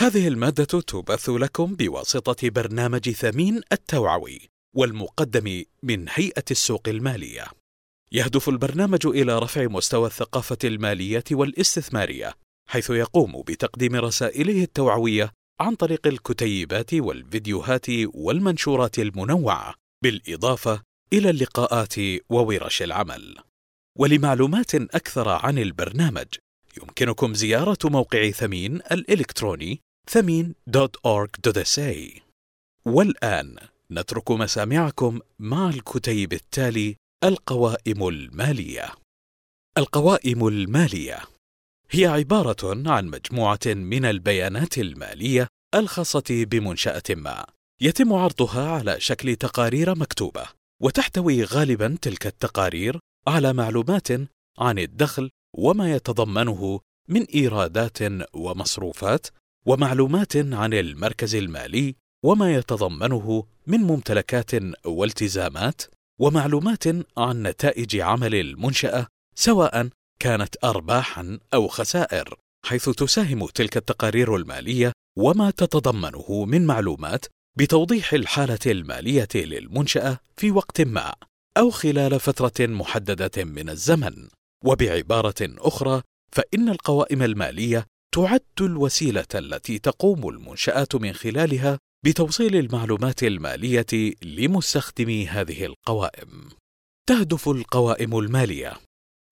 هذه المادة تبث لكم بواسطة برنامج ثمين التوعوي والمقدم من هيئة السوق المالية. يهدف البرنامج إلى رفع مستوى الثقافة المالية والاستثمارية، حيث يقوم بتقديم رسائله التوعوية عن طريق الكتيبات والفيديوهات والمنشورات المنوعة، بالإضافة إلى اللقاءات وورش العمل. ولمعلومات أكثر عن البرنامج يمكنكم زيارة موقع ثمين الإلكتروني ثمين.org.sa والآن نترك مسامعكم مع الكتيب التالي القوائم المالية. القوائم المالية هي عبارة عن مجموعة من البيانات المالية الخاصة بمنشأة ما يتم عرضها على شكل تقارير مكتوبة وتحتوي غالبا تلك التقارير على معلومات عن الدخل وما يتضمنه من إيرادات ومصروفات ومعلومات عن المركز المالي وما يتضمنه من ممتلكات والتزامات ومعلومات عن نتائج عمل المنشأة سواء كانت ارباحا أو خسائر حيث تساهم تلك التقارير المالية وما تتضمنه من معلومات بتوضيح الحالة المالية للمنشأة في وقت ما أو خلال فترة محددة من الزمن. وبعبارة أخرى فإن القوائم المالية تعد الوسيلة التي تقوم المنشاه من خلالها بتوصيل المعلومات المالية لمستخدمي هذه القوائم. تهدف القوائم المالية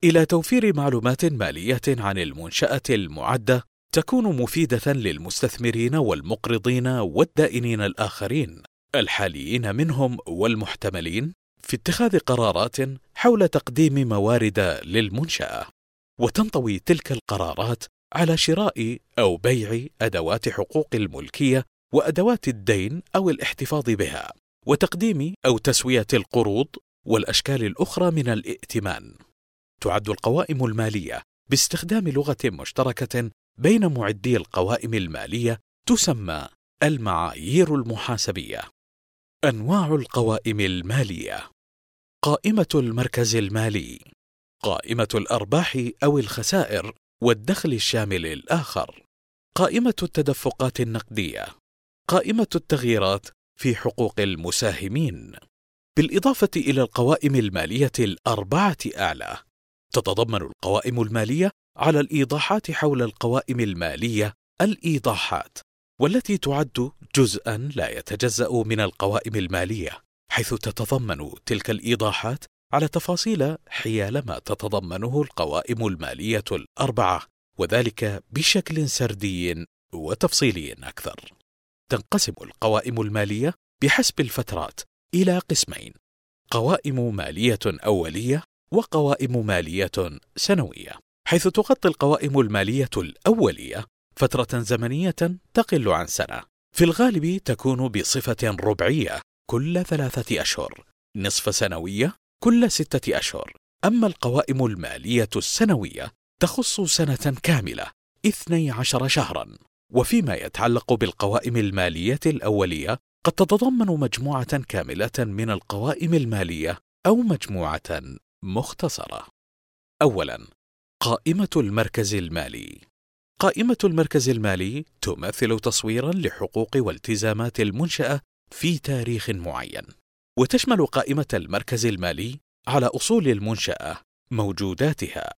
إلى توفير معلومات مالية عن المنشاه المعدة تكون مفيدة للمستثمرين والمقرضين والدائنين الآخرين الحاليين منهم والمحتملين في اتخاذ قرارات حول تقديم موارد للمنشأة. وتنطوي تلك القرارات على شراء أو بيع أدوات حقوق الملكية وأدوات الدين أو الاحتفاظ بها وتقديم أو تسوية القروض والأشكال الأخرى من الائتمان. تعد القوائم المالية باستخدام لغة مشتركة بين معدي القوائم المالية تسمى المعايير المحاسبية. أنواع القوائم المالية قائمة المركز المالي قائمة الأرباح أو الخسائر والدخل الشامل الآخر. قائمة التدفقات النقدية. قائمة التغييرات في حقوق المساهمين. بالإضافة إلى القوائم المالية الأربعة أعلى تتضمن القوائم المالية على الإيضاحات حول القوائم المالية الإيضاحات والتي تعد جزءا لا يتجزأ من القوائم المالية حيث تتضمن تلك الإيضاحات على تفاصيل حيال ما تتضمنه القوائم المالية الأربعة وذلك بشكل سردي وتفصيلي أكثر. تنقسم القوائم المالية بحسب الفترات إلى قسمين قوائم مالية أولية وقوائم مالية سنوية. حيث تغطي القوائم المالية الأولية فترة زمنية تقل عن سنة. في الغالب تكون بصفة ربعية كل ثلاثة أشهر. نصف سنوية كل ستة أشهر. أما القوائم المالية السنوية تخص كاملة اثني عشر شهرا. وفيما يتعلق بالقوائم المالية الأولية قد تتضمن مجموعة كاملة من القوائم المالية أو مجموعة مختصرة. اولا قائمة المركز المالي. قائمة المركز المالي تمثل تصويرا لحقوق والتزامات المنشأة في تاريخ معين. وتشمل قائمة المركز المالي على أصول المنشأة موجوداتها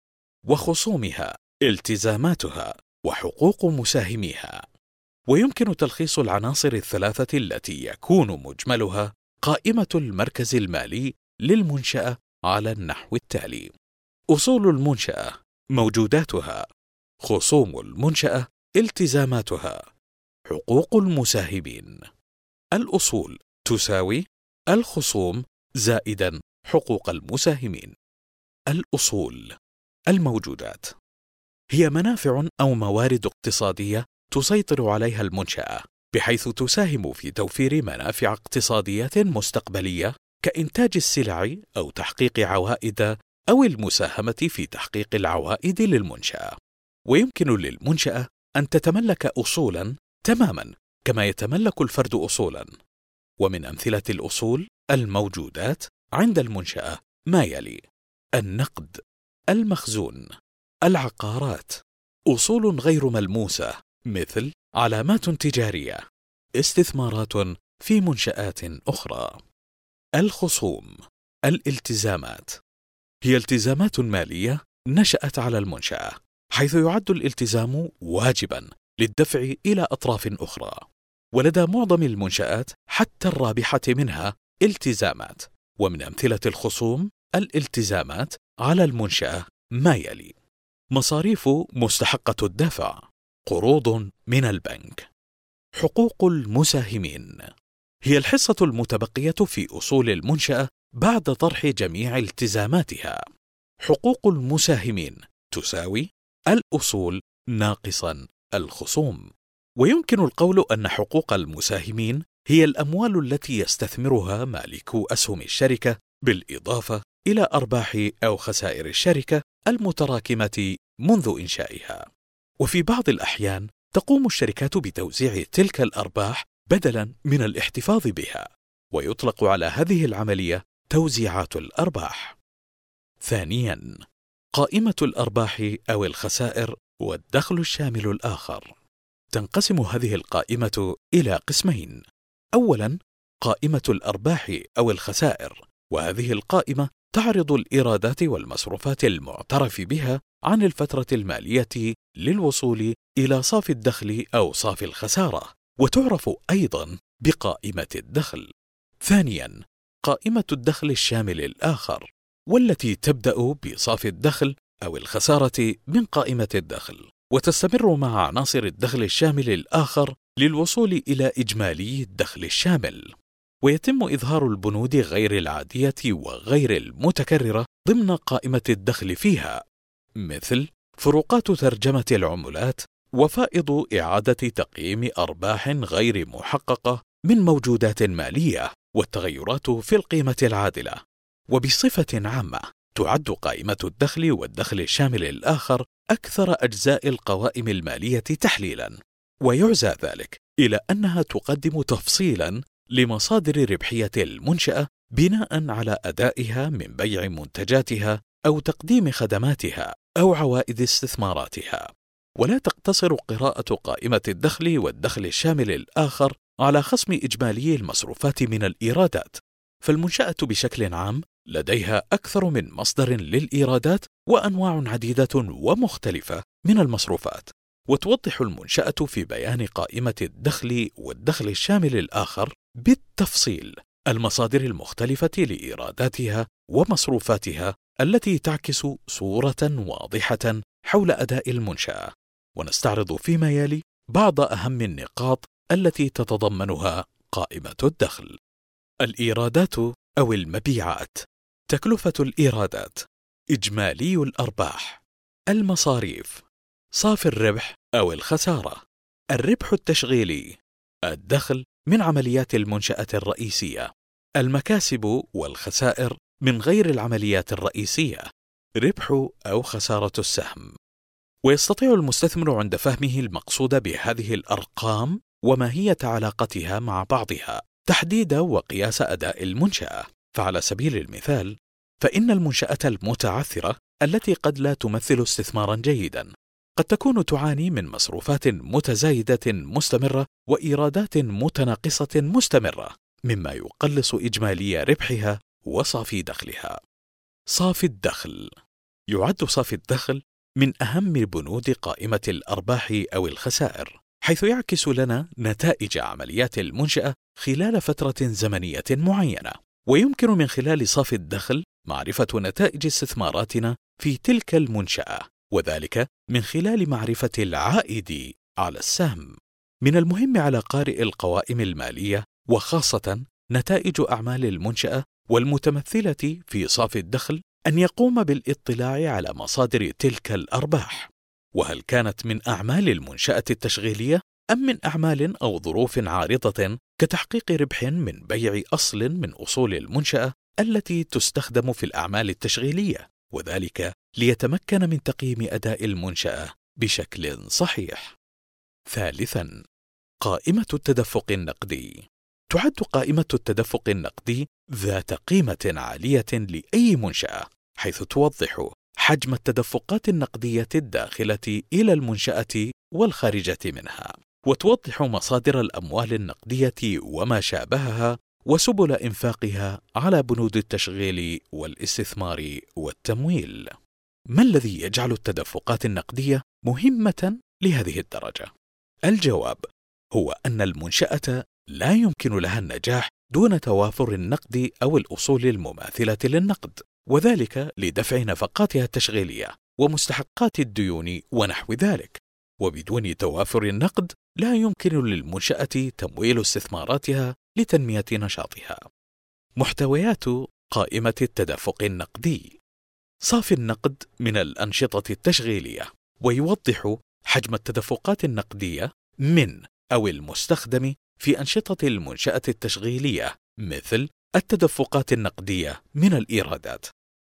وخصومها التزاماتها وحقوق مساهميها. ويمكن تلخيص العناصر الثلاثة التي يكون مجملها قائمة المركز المالي للمنشأة على النحو التالي. أصول المنشأة موجوداتها خصوم المنشأة التزاماتها حقوق المساهمين. الأصول تساوي الخصوم زائدا حقوق المساهمين. الأصول الموجودات. هي منافع أو موارد اقتصادية تسيطر عليها المنشأة بحيث تساهم في توفير منافع اقتصادية مستقبلية كإنتاج السلع أو تحقيق عوائد أو المساهمة في تحقيق العوائد للمنشأة. ويمكن للمنشأة أن تتملك اصولا تماما كما يتملك الفرد اصولا. ومن أمثلة الأصول الموجودات عند المنشأة ما يلي النقد المخزون العقارات. أصول غير ملموسة مثل علامات تجارية استثمارات في منشآت أخرى. الخصوم الالتزامات. هي التزامات مالية نشأت على المنشأة حيث يعد الالتزام واجبا للدفع إلى أطراف أخرى. ولدى معظم المنشآت حتى الرابحة منها التزامات. ومن أمثلة الخصوم الالتزامات على المنشأة ما يلي. مصاريف مستحقة الدفع. قروض من البنك. حقوق المساهمين. هي الحصة المتبقية في أصول المنشأة بعد طرح جميع التزاماتها. حقوق المساهمين تساوي الأصول ناقصا الخصوم. ويمكن القول أن حقوق المساهمين هي الأموال التي يستثمرها مالكو أسهم الشركة بالإضافة إلى أرباح أو خسائر الشركة المتراكمة منذ إنشائها. وفي بعض الأحيان تقوم الشركات بتوزيع تلك الأرباح بدلا من الاحتفاظ بها ويطلق على هذه العملية توزيعات الأرباح. ثانيا قائمة الأرباح أو الخسائر والدخل الشامل الآخر. تنقسم هذه القائمة إلى قسمين. أولا قائمة الأرباح أو الخسائر. وهذه القائمة تعرض الإيرادات والمصروفات المعترف بها عن الفترة المالية للوصول إلى صافي الدخل أو صافي الخسارة. وتعرف أيضا بقائمة الدخل. ثانيا قائمة الدخل الشامل الآخر والتي تبدأ بصافي الدخل أو الخسارة من قائمة الدخل. وتستمر مع عناصر الدخل الشامل الآخر للوصول إلى إجمالي الدخل الشامل. ويتم إظهار البنود غير العادية وغير المتكررة ضمن قائمة الدخل فيها مثل فروقات ترجمة العملات وفائض إعادة تقييم أرباح غير محققة من موجودات مالية والتغيرات في القيمة العادلة وبصفة عامة تعد قائمة الدخل والدخل الشامل الآخر أكثر أجزاء القوائم المالية تحليلا. ويعزى ذلك إلى أنها تقدم تفصيلا لمصادر ربحية المنشأة بناء على أدائها من بيع منتجاتها أو تقديم خدماتها أو عوائد استثماراتها. ولا تقتصر قراءة قائمة الدخل والدخل الشامل الآخر على خصم إجمالي المصروفات من الإيرادات. فالمنشأة بشكل عام لديها أكثر من مصدر للإيرادات وأنواع عديدة ومختلفة من المصروفات. وتوضح المنشأة في بيان قائمة الدخل والدخل الشامل الآخر بالتفصيل المصادر المختلفة لإيراداتها ومصروفاتها التي تعكس صورة واضحة حول أداء المنشأة. ونستعرض فيما يلي بعض أهم النقاط التي تتضمنها قائمة الدخل. الإيرادات أو المبيعات. تكلفة الإيرادات. إجمالي الأرباح. المصاريف. صافي الربح أو الخسارة. الربح التشغيلي. الدخل من عمليات المنشأة الرئيسية. المكاسب والخسائر من غير العمليات الرئيسية. ربح أو خسارة السهم. ويستطيع المستثمر عند فهمه المقصود بهذه الأرقام وماهية علاقتها مع بعضها. تحديد وقياس أداء المنشأة فعلى سبيل المثال فإن المنشأة المتعثرة التي قد لا تمثل استثمارا جيدا قد تكون تعاني من مصروفات متزايدة مستمرة وإيرادات متناقصة مستمرة مما يقلص إجمالي ربحها وصافي دخلها. صافي الدخل يعد صافي الدخل من أهم بنود قائمة الأرباح أو الخسائر، حيث يعكس لنا نتائج عمليات المنشأة خلال فترة زمنية معينة، ويمكن من خلال صافي الدخل معرفة نتائج استثماراتنا في تلك المنشأة، وذلك من خلال معرفة العائد على السهم. من المهم على قارئ القوائم المالية وخاصة نتائج أعمال المنشأة والمتمثلة في صافي الدخل أن يقوم بالاطلاع على مصادر تلك الأرباح، وهل كانت من أعمال المنشأة التشغيلية أم من أعمال أو ظروف عارضة كتحقيق ربح من بيع أصل من أصول المنشأة التي تستخدم في الأعمال التشغيلية، وذلك ليتمكن من تقييم أداء المنشأة بشكل صحيح. ثالثا قائمة التدفق النقدي تعد قائمة التدفق النقدي ذات قيمة عالية لأي منشأة حيث توضح حجم التدفقات النقدية الداخلة إلى المنشأة والخارجة منها وتوضح مصادر الأموال النقدية وما شابهها وسبل إنفاقها على بنود التشغيل والاستثمار والتمويل ما الذي يجعل التدفقات النقدية مهمة لهذه الدرجة؟ الجواب هو أن المنشأة لا يمكن لها النجاح دون توافر النقد أو الأصول المماثلة للنقد وذلك لدفع نفقاتها التشغيلية ومستحقات الديون ونحو ذلك وبدون توافر النقد لا يمكن للمنشأة تمويل استثماراتها لتنمية نشاطها. محتويات قائمة التدفق النقدي. صافي النقد من الأنشطة التشغيلية ويوضح حجم التدفقات النقدية من أو المستخدم في أنشطة المنشأة التشغيلية مثل التدفقات النقدية من الإيرادات.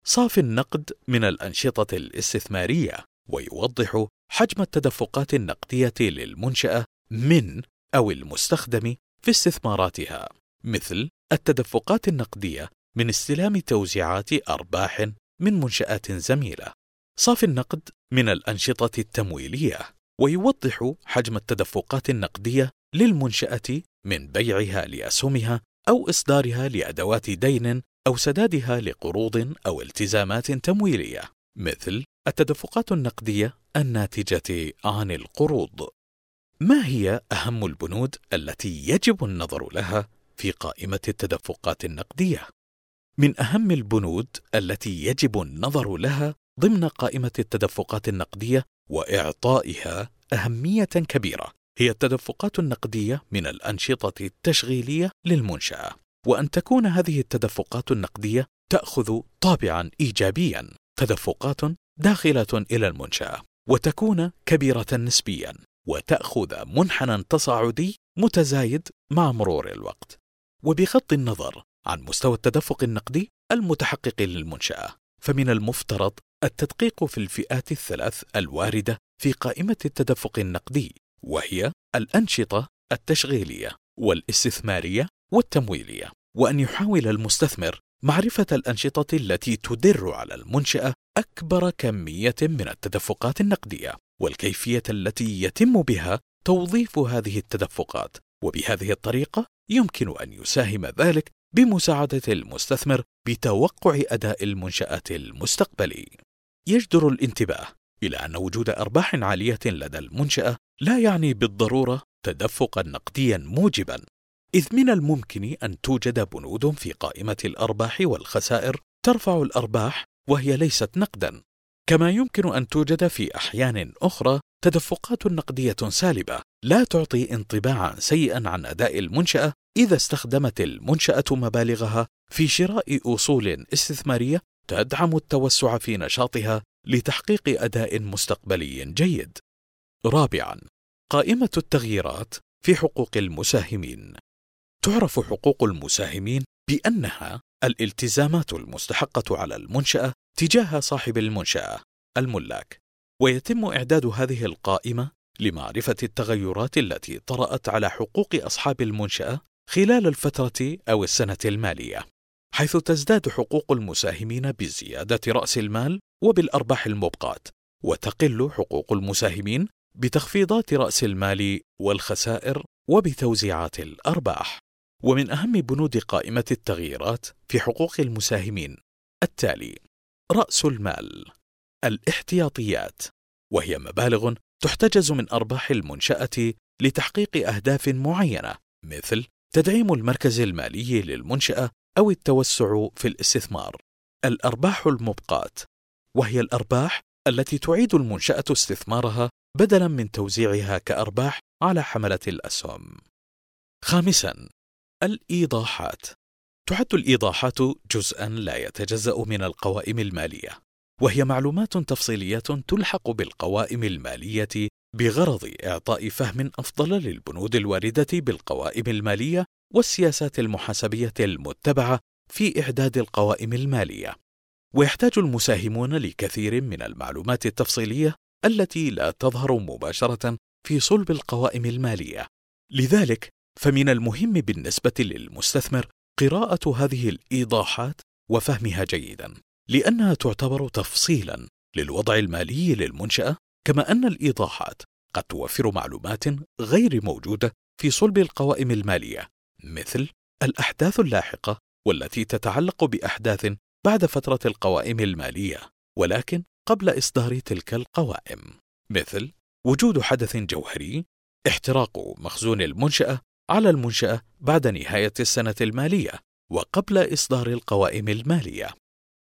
صافي النقد من الأنشطة الاستثمارية. ويوضح حجم التدفقات النقدية للمنشأة من أو المستخدم في استثماراتها مثل التدفقات النقدية من استلام توزيعات أرباح من منشآت زميلة صافي النقد من الأنشطة التمويلية ويوضح حجم التدفقات النقدية للمنشأة من بيعها لأسهمها أو إصدارها لأدوات دين أو سدادها لقروض أو التزامات تمويلية مثل التدفقات النقدية الناتجة عن القروض. ما هي أهم البنود التي يجب النظر لها في قائمة التدفقات النقدية؟ من أهم البنود التي يجب النظر لها ضمن قائمة التدفقات النقدية وإعطائها أهمية كبيرة هي التدفقات النقدية من الأنشطة التشغيلية للمنشأة، وأن تكون هذه التدفقات النقدية تأخذ طابعا إيجابيا، تدفقات داخلة إلى المنشأة، وتكون كبيرة نسبيا، وتأخذ منحنى تصاعدي متزايد مع مرور الوقت. وبغض النظر عن مستوى التدفق النقدي المتحقق للمنشأة، فمن المفترض التدقيق في الفئات الثلاث الواردة في قائمة التدفق النقدي وهي الأنشطة التشغيلية والإستثمارية والتمويلية وأن يحاول المستثمر معرفة الأنشطة التي تدر على المنشأة أكبر كمية من التدفقات النقدية والكيفية التي يتم بها توظيف هذه التدفقات وبهذه الطريقة يمكن أن يساهم ذلك بمساعدة المستثمر بتوقع أداء المنشأة المستقبلي. يجدر الانتباه إلى أن وجود أرباح عالية لدى المنشأة لا يعني بالضرورة تدفقا نقديا موجبا إذ من الممكن أن توجد بنود في قائمة الأرباح والخسائر ترفع الأرباح وهي ليست نقدا كما يمكن أن توجد في أحيان أخرى تدفقات نقدية سالبة لا تعطي انطباعا سيئا عن أداء المنشأة إذا استخدمت المنشأة مبالغها في شراء أصول استثمارية تدعم التوسع في نشاطها لتحقيق أداء مستقبلي جيد. رابعا قائمة التغييرات في حقوق المساهمين تعرف حقوق المساهمين بأنها الالتزامات المستحقة على المنشأة تجاه صاحب المنشأة الملاك. ويتم إعداد هذه القائمة لمعرفة التغيرات التي طرأت على حقوق أصحاب المنشأة خلال الفترة أو السنة المالية حيث تزداد حقوق المساهمين بزيادة رأس المال وبالأرباح المبقاة وتقل حقوق المساهمين بتخفيضات رأس المال والخسائر وبتوزيعات الأرباح. ومن أهم بنود قائمة التغييرات في حقوق المساهمين التالي رأس المال الاحتياطيات وهي مبالغ تحتجز من أرباح المنشأة لتحقيق أهداف معينة مثل تدعيم المركز المالي للمنشأة أو التوسع في الاستثمار. الأرباح المبقاة وهي الأرباح التي تعيد المنشأة استثمارها بدلا من توزيعها كأرباح على حملة الأسهم. خامسا الإيضاحات تعد الإيضاحات جزءا لا يتجزأ من القوائم المالية وهي معلومات تفصيلية تلحق بالقوائم المالية بغرض إعطاء فهم أفضل للبنود الواردة بالقوائم المالية والسياسات المحاسبية المتبعة في إعداد القوائم المالية. ويحتاج المساهمون لكثير من المعلومات التفصيلية التي لا تظهر مباشرة في صلب القوائم المالية. لذلك فمن المهم بالنسبة للمستثمر قراءة هذه الإيضاحات وفهمها جيدا، لأنها تعتبر تفصيلا للوضع المالي للمنشأة كما أن الإيضاحات قد توفر معلومات غير موجودة في صلب القوائم المالية مثل الأحداث اللاحقة والتي تتعلق بأحداث بعد فترة القوائم المالية ولكن قبل إصدار تلك القوائم مثل وجود حدث جوهري احتراق مخزون المنشأة على المنشأة بعد نهاية السنة المالية وقبل إصدار القوائم المالية.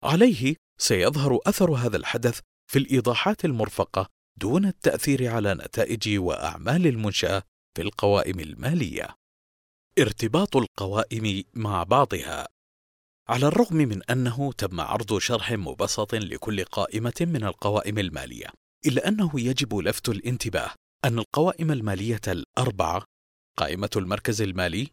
عليه سيظهر أثر هذا الحدث في الإيضاحات المرفقة دون التأثير على نتائج وأعمال المنشأة في القوائم المالية. ارتباط القوائم مع بعضها على الرغم من أنه تم عرض شرح مبسط لكل قائمة من القوائم المالية، إلا أنه يجب لفت الانتباه أن القوائم المالية الأربعة قائمة المركز المالي،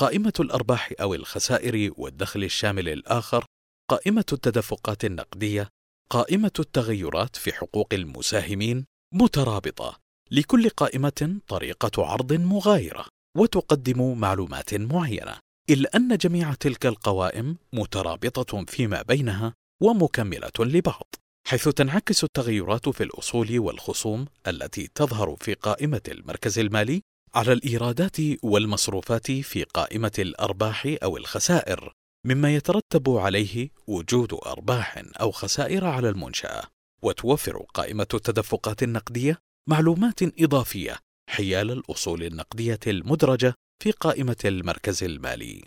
قائمة الأرباح أو الخسائر والدخل الشامل الآخر، قائمة التدفقات النقدية، قائمة التغيرات في حقوق المساهمين مترابطة، لكل قائمة طريقة عرض مغايرة، وتقدم معلومات معينة، إلا أن جميع تلك القوائم مترابطة فيما بينها ومكملة لبعض. حيث تنعكس التغيرات في الأصول والخصوم التي تظهر في قائمة المركز المالي على الإيرادات والمصروفات في قائمة الأرباح أو الخسائر، مما يترتب عليه وجود أرباح أو خسائر على المنشأة، وتوفر قائمة التدفقات النقدية معلومات إضافية حيال الأصول النقدية المدرجة في قائمة المركز المالي.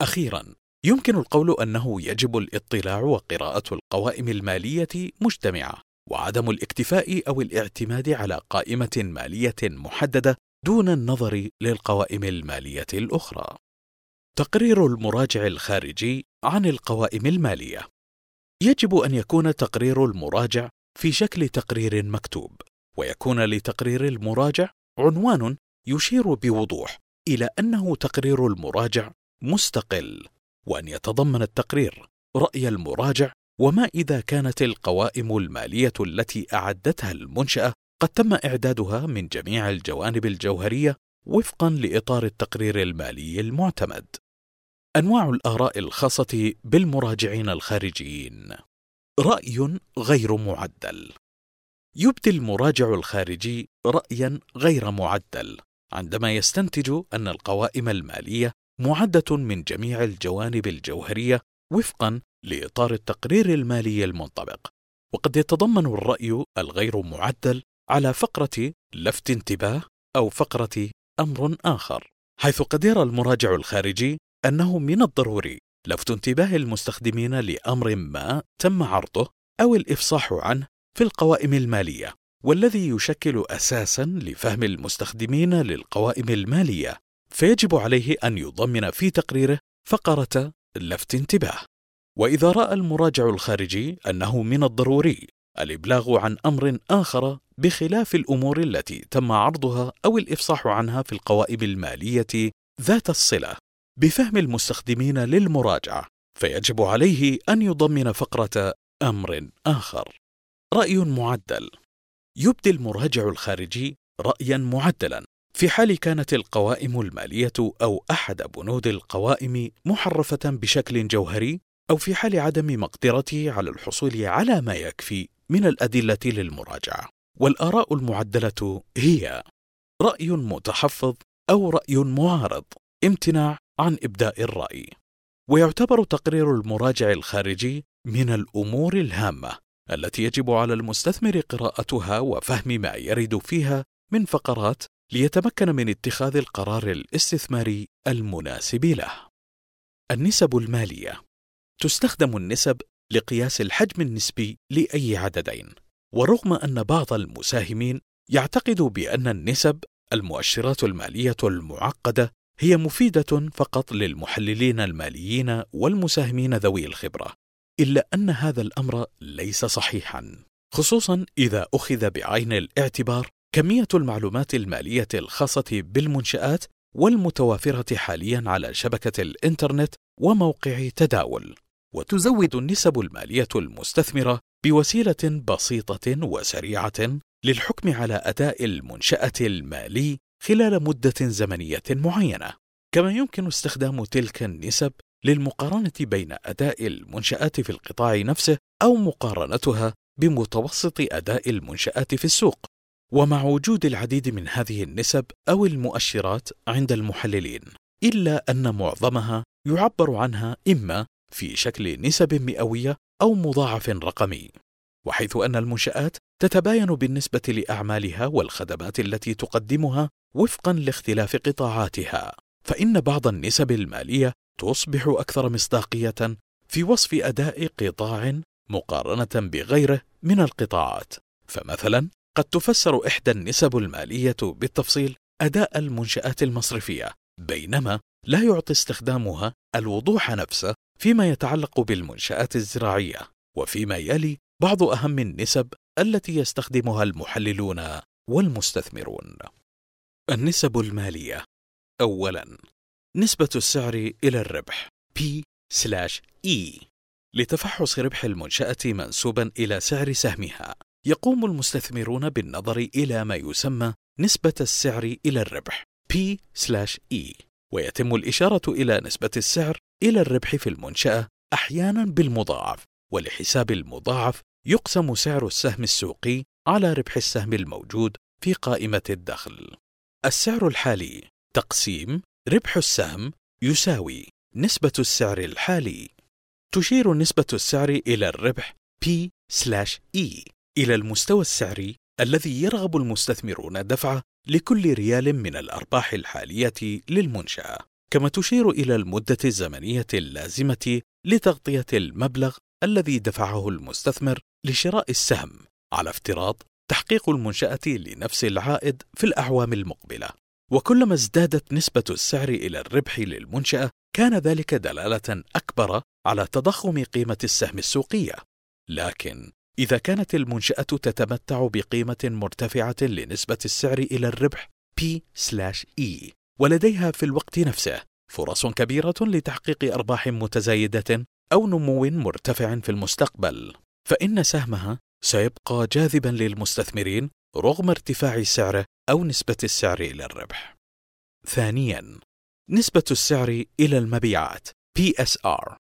أخيرا، يمكن القول أنه يجب الاطلاع وقراءة القوائم المالية مجتمعة، وعدم الاكتفاء أو الاعتماد على قائمة مالية محددة دون النظر للقوائم المالية الأخرى. تقرير المراجع الخارجي عن القوائم المالية يجب أن يكون تقرير المراجع في شكل تقرير مكتوب، ويكون لتقرير المراجع عنوان يشير بوضوح إلى أنه تقرير المراجع مستقل وأن يتضمن التقرير رأي المراجع وما إذا كانت القوائم المالية التي أعدتها المنشأة قد تم إعدادها من جميع الجوانب الجوهرية وفقا لإطار التقرير المالي المعتمد. أنواع الآراء الخاصة بالمراجعين الخارجيين. رأي غير معدل. يبدي المراجع الخارجي رأيا غير معدل عندما يستنتج أن القوائم المالية معدة من جميع الجوانب الجوهرية وفقا لإطار التقرير المالي المنطبق. وقد يتضمن الرأي الغير معدل على فقرة لفت انتباه أو فقرة أمر آخر حيث قد يرى المراجع الخارجي أنه من الضروري لفت انتباه المستخدمين لأمر ما تم عرضه أو الإفصاح عنه في القوائم المالية والذي يشكل أساسا لفهم المستخدمين للقوائم المالية فيجب عليه أن يضمن في تقريره فقرة لفت انتباه. وإذا رأى المراجع الخارجي أنه من الضروري الإبلاغ عن أمر آخر بخلاف الأمور التي تم عرضها أو الإفصاح عنها في القوائم المالية ذات الصلة بفهم المستخدمين للمراجعة فيجب عليه أن يضمن فقرة أمر آخر. رأي معدل. يبدي المراجع الخارجي رأيا معدلا. في حال كانت القوائم المالية أو أحد بنود القوائم محرفة بشكل جوهري أو في حال عدم مقدرته على الحصول على ما يكفي من الأدلة للمراجعة. والآراء المعدلة هي رأي متحفظ أو رأي معارض. امتناع عن إبداء الرأي. ويعتبر تقرير المراجع الخارجي من الأمور الهامة التي يجب على المستثمر قراءتها وفهم ما يرد فيها من فقرات ليتمكن من اتخاذ القرار الاستثماري المناسب له. النسب المالية تستخدم النسب لقياس الحجم النسبي لأي عددين، ورغم أن بعض المساهمين يعتقد بأن النسب المؤشرات المالية المعقدة هي مفيدة فقط للمحللين الماليين والمساهمين ذوي الخبرة، إلا أن هذا الأمر ليس صحيحا، خصوصا إذا أخذ بعين الاعتبار كمية المعلومات المالية الخاصة بالمنشآت والمتوافرة حاليا على شبكة الإنترنت وموقع تداول، وتزود النسب المالية المستثمرة بوسيلة بسيطة وسريعة للحكم على أداء المنشأة المالي خلال مدة زمنية معينة، كما يمكن استخدام تلك النسب للمقارنة بين أداء المنشآت في القطاع نفسه أو مقارنتها بمتوسط أداء المنشآت في السوق. ومع وجود العديد من هذه النسب أو المؤشرات عند المحللين إلا أن معظمها يعبر عنها إما في شكل نسب مئوية أو مضاعف رقمي وحيث أن المنشآت تتباين بالنسبة لأعمالها والخدمات التي تقدمها وفقا لاختلاف قطاعاتها فإن بعض النسب المالية تصبح أكثر مصداقية في وصف أداء قطاع مقارنة بغيره من القطاعات. فمثلا قد تفسر إحدى النسب المالية بالتفصيل أداء المنشآت المصرفية بينما لا يعطي استخدامها الوضوح نفسه فيما يتعلق بالمنشآت الزراعية وفيما يلي بعض أهم النسب التي يستخدمها المحللون والمستثمرون. النسب المالية. أولا نسبة السعر إلى الربح P/E لتفحص ربح المنشأة منسوبا إلى سعر سهمها. يقوم المستثمرون بالنظر إلى ما يسمى نسبة السعر إلى الربح P/E ويتم الإشارة إلى نسبة السعر إلى الربح في المنشأة أحيانا بالمضاعف ولحساب المضاعف يقسم سعر السهم السوقي على ربح السهم الموجود في قائمة الدخل. السعر الحالي تقسيم ربح السهم يساوي نسبة السعر الحالي. تشير نسبة السعر إلى الربح P/E إلى المستوى السعري الذي يرغب المستثمرون دفعه لكل ريال من الأرباح الحالية للمنشأة، كما تشير إلى المدة الزمنية اللازمة لتغطية المبلغ الذي دفعه المستثمر لشراء السهم على افتراض تحقيق المنشأة لنفس العائد في الأعوام المقبلة. وكلما ازدادت نسبة السعر إلى الربح للمنشأة كان ذلك دلالة أكبر على تضخم قيمة السهم السوقية. لكن إذا كانت المنشأة تتمتع بقيمة مرتفعة لنسبة السعر إلى الربح P/E ولديها في الوقت نفسه. فرص كبيرة لتحقيق أرباح متزايدة أو نمو مرتفع في المستقبل، فإن سهمها سيبقى جاذبا للمستثمرين رغم ارتفاع سعره أو نسبة السعر إلى الربح. ثانيا، نسبة السعر إلى المبيعات PSR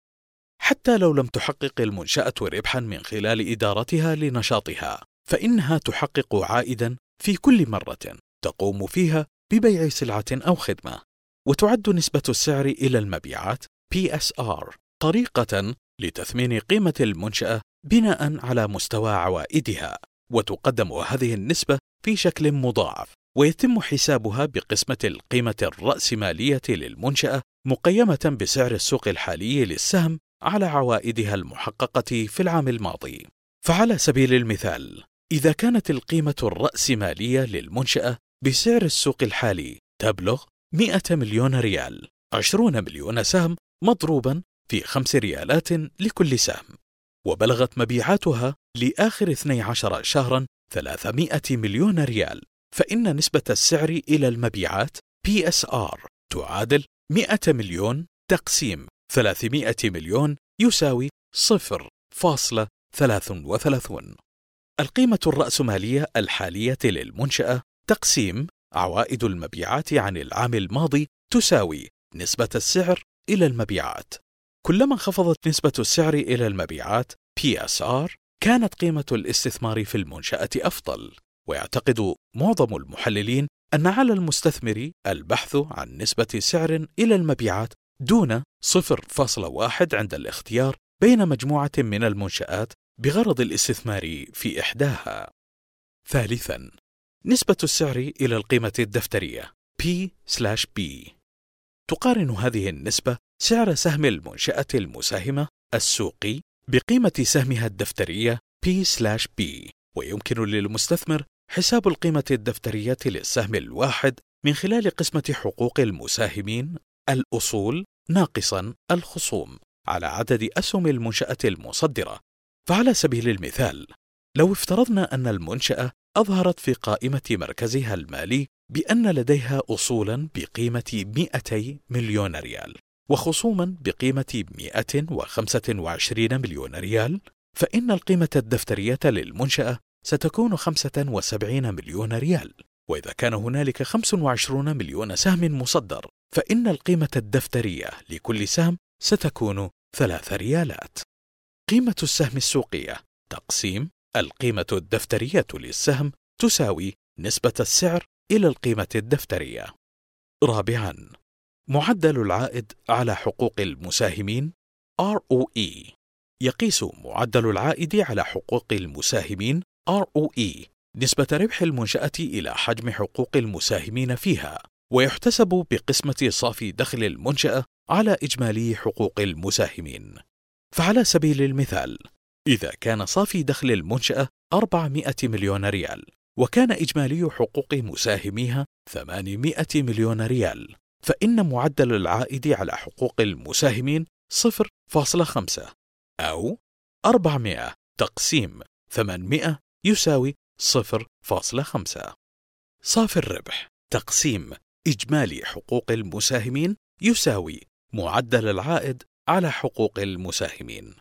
حتى لو لم تحقق المنشأة ربحا من خلال إدارتها لنشاطها، فإنها تحقق عائدا في كل مرة تقوم فيها ببيع سلعة أو خدمة، وتعد نسبة السعر إلى المبيعات PSR طريقة لتثمين قيمة المنشأة بناء على مستوى عوائدها، وتقدم هذه النسبة في شكل مضاعف، ويتم حسابها بقسمة القيمة الرأسمالية للمنشأة مقيمة بسعر السوق الحالي للسهم على عوائدها المحققة في العام الماضي. فعلى سبيل المثال، إذا كانت القيمة الرأسمالية للمنشأة بسعر السوق الحالي تبلغ 100 مليون ريال، 20 مليون سهم مضروبا في خمس ريالات لكل سهم وبلغت مبيعاتها لآخر 12 شهرا 300 مليون ريال فإن نسبة السعر إلى المبيعات PSR تعادل 100 مليون تقسيم 300 مليون يساوي 0.33 القيمة الرأسمالية الحالية للمنشأة تقسيم عوائد المبيعات عن العام الماضي تساوي نسبة السعر إلى المبيعات. كلما انخفضت نسبة السعر إلى المبيعات PSR كانت قيمة الاستثمار في المنشأة أفضل. ويعتقد معظم المحللين أن على المستثمر البحث عن نسبة سعر إلى المبيعات دون 0.1 عند الاختيار بين مجموعة من المنشآت بغرض الاستثمار في إحداها. ثالثاً، نسبة السعر إلى القيمة الدفترية P/B تقارن هذه النسبة سعر سهم المنشأة المساهمة السوقي بقيمة سهمها الدفترية P/B ويمكن للمستثمر حساب القيمة الدفترية للسهم الواحد من خلال قسمة حقوق المساهمين الأصول ناقصا الخصوم على عدد أسهم المنشأة المصدرة. فعلى سبيل المثال لو افترضنا أن المنشأة أظهرت في قائمة مركزها المالي بأن لديها أصولا بقيمة 200 مليون ريال وخصوما بقيمة 125 مليون ريال فإن القيمة الدفترية للمنشأة ستكون 75 مليون ريال وإذا كان هنالك 25 مليون سهم مصدر. فإن القيمة الدفترية لكل سهم ستكون ثلاث ريالات. قيمة السهم السوقية تقسيم القيمة الدفترية للسهم تساوي نسبة السعر إلى القيمة الدفترية. رابعاً: معدل العائد على حقوق المساهمين ROE يقيس معدل العائد على حقوق المساهمين ROE نسبة ربح المنشأة إلى حجم حقوق المساهمين فيها. ويحتسب بقسمة صافي دخل المنشأة على إجمالي حقوق المساهمين. فعلى سبيل المثال إذا كان صافي دخل المنشأة 400 مليون ريال وكان إجمالي حقوق مساهميها 800 مليون ريال فإن معدل العائد على حقوق المساهمين 0.5 أو 400 تقسيم 800 يساوي 0.5 صافي الربح تقسيم إجمالي حقوق المساهمين يساوي معدل العائد على حقوق المساهمين.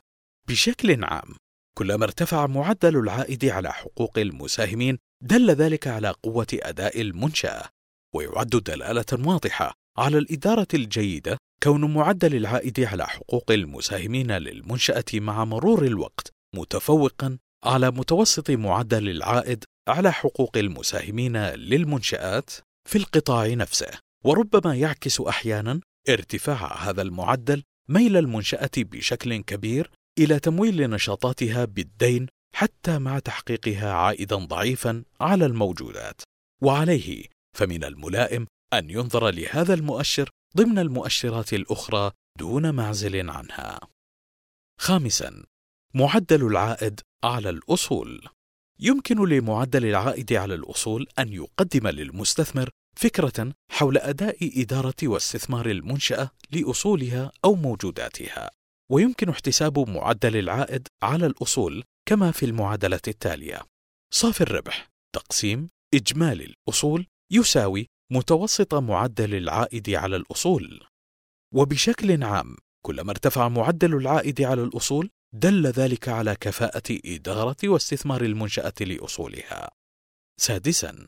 بشكل عام كلما ارتفع معدل العائد على حقوق المساهمين دل ذلك على قوة أداء المنشأة ويعد دلالة واضحة على الإدارة الجيدة كون معدل العائد على حقوق المساهمين للمنشأة مع مرور الوقت متفوقا على متوسط معدل العائد على حقوق المساهمين للمنشآت. في القطاع نفسه. وربما يعكس أحيانا ارتفاع هذا المعدل ميل المنشأة بشكل كبير إلى تمويل نشاطاتها بالدين حتى مع تحقيقها عائدا ضعيفا على الموجودات. وعليه فمن الملائم أن ينظر لهذا المؤشر ضمن المؤشرات الأخرى دون معزل عنها. خامسا معدل العائد على الأصول. يمكن لمعدل العائد على الأصول أن يقدم للمستثمر فكرة حول أداء إدارة واستثمار المنشأة لأصولها أو موجوداتها. ويمكن احتساب معدل العائد على الأصول كما في المعادلة التالية. صافي الربح. تقسيم. إجمالي الأصول يساوي متوسط معدل العائد على الأصول. وبشكل عام كلما ارتفع معدل العائد على الأصول دل ذلك على كفاءة إدارة واستثمار المنشأة لأصولها. سادساً: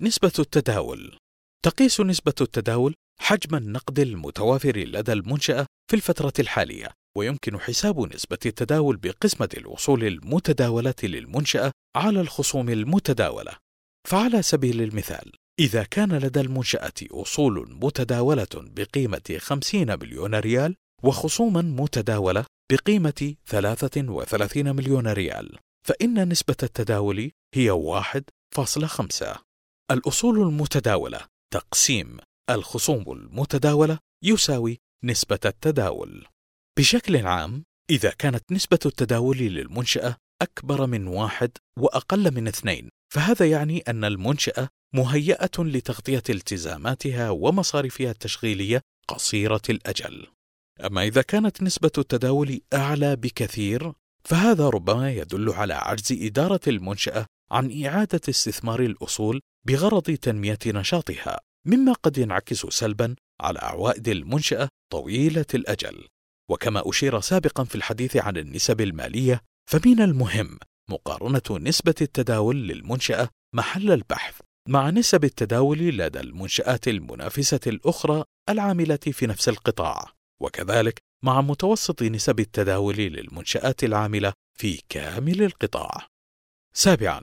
نسبة التداول. تقيس نسبة التداول حجم النقد المتوافر لدى المنشأة في الفترة الحالية، ويمكن حساب نسبة التداول بقسمة الأصول المتداولة للمنشأة على الخصوم المتداولة. فعلى سبيل المثال، إذا كان لدى المنشأة أصول متداولة بقيمة 50 مليون ريال وخصوما متداولة بقيمة 33 مليون ريال فإن نسبة التداول هي 1.5 الأصول المتداولة تقسيم. الخصوم المتداولة يساوي نسبة التداول. بشكل عام إذا كانت نسبة التداول للمنشأة أكبر من واحد وأقل من اثنين فهذا يعني أن المنشأة مهيئة لتغطية التزاماتها ومصاريفها التشغيلية قصيرة الأجل. أما إذا كانت نسبة التداول أعلى بكثير فهذا ربما يدل على عجز إدارة المنشأة عن إعادة استثمار الأصول بغرض تنمية نشاطها، مما قد ينعكس سلبا على عوائد المنشأة طويلة الأجل. وكما أشير سابقا في الحديث عن النسب المالية، فمن المهم مقارنة نسبة التداول للمنشأة محل البحث مع نسب التداول لدى المنشآت المنافسة الأخرى العاملة في نفس القطاع. وكذلك مع متوسط نسب التداول للمنشآت العاملة في كامل القطاع. سابعا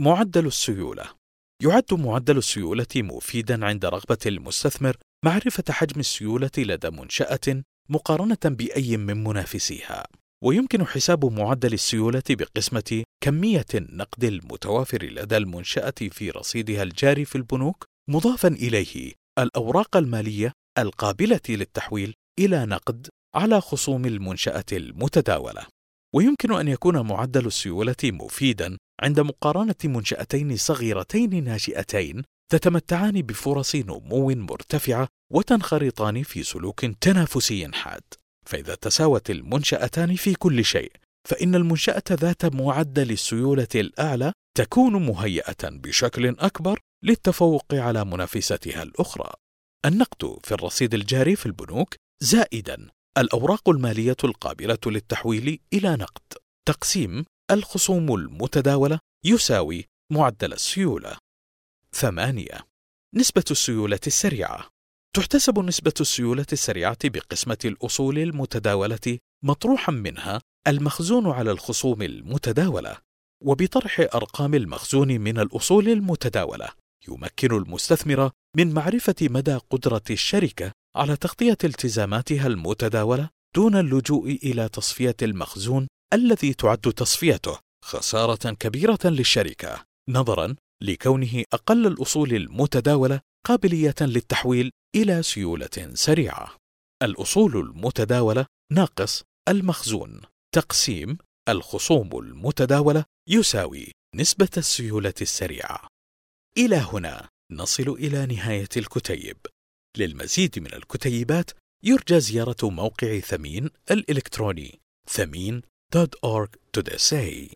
معدل السيولة يعد معدل السيولة مفيدا عند رغبة المستثمر معرفة حجم السيولة لدى منشأة مقارنة بأي من منافسيها. ويمكن حساب معدل السيولة بقسمة كمية النقد المتوافر لدى المنشأة في رصيدها الجاري في البنوك مضافا إليه الأوراق المالية القابلة للتحويل إلى نقد على خصوم المنشأة المتداولة ويمكن أن يكون معدل السيولة مفيدا عند مقارنة منشأتين صغيرتين ناشئتين تتمتعان بفرص نمو مرتفعة وتنخرطان في سلوك تنافسي حاد فإذا تساوت المنشأتان في كل شيء فإن المنشأة ذات معدل السيولة الأعلى تكون مهيئة بشكل أكبر للتفوق على منافستها الأخرى. النقد في الرصيد الجاري في البنوك زائدا الأوراق المالية القابلة للتحويل إلى نقد تقسيم الخصوم المتداولة يساوي معدل السيولة. ثمانية. نسبة السيولة السريعة. تحتسب نسبة السيولة السريعة بقسمة الأصول المتداولة مطروحا منها المخزون على الخصوم المتداولة وبطرح أرقام المخزون من الأصول المتداولة. يمكن المستثمر من معرفة مدى قدرة الشركة على تغطية التزاماتها المتداولة دون اللجوء إلى تصفية المخزون الذي تعد تصفيته خسارة كبيرة للشركة نظرا لكونه أقل الأصول المتداولة قابلية للتحويل إلى سيولة سريعة. الأصول المتداولة ناقص المخزون تقسيم الخصوم المتداولة يساوي نسبة السيولة السريعة. إلى هنا نصل إلى نهاية الكتيب. للمزيد من الكتيبات يرجى زيارة موقع ثمين الإلكتروني that are to the say.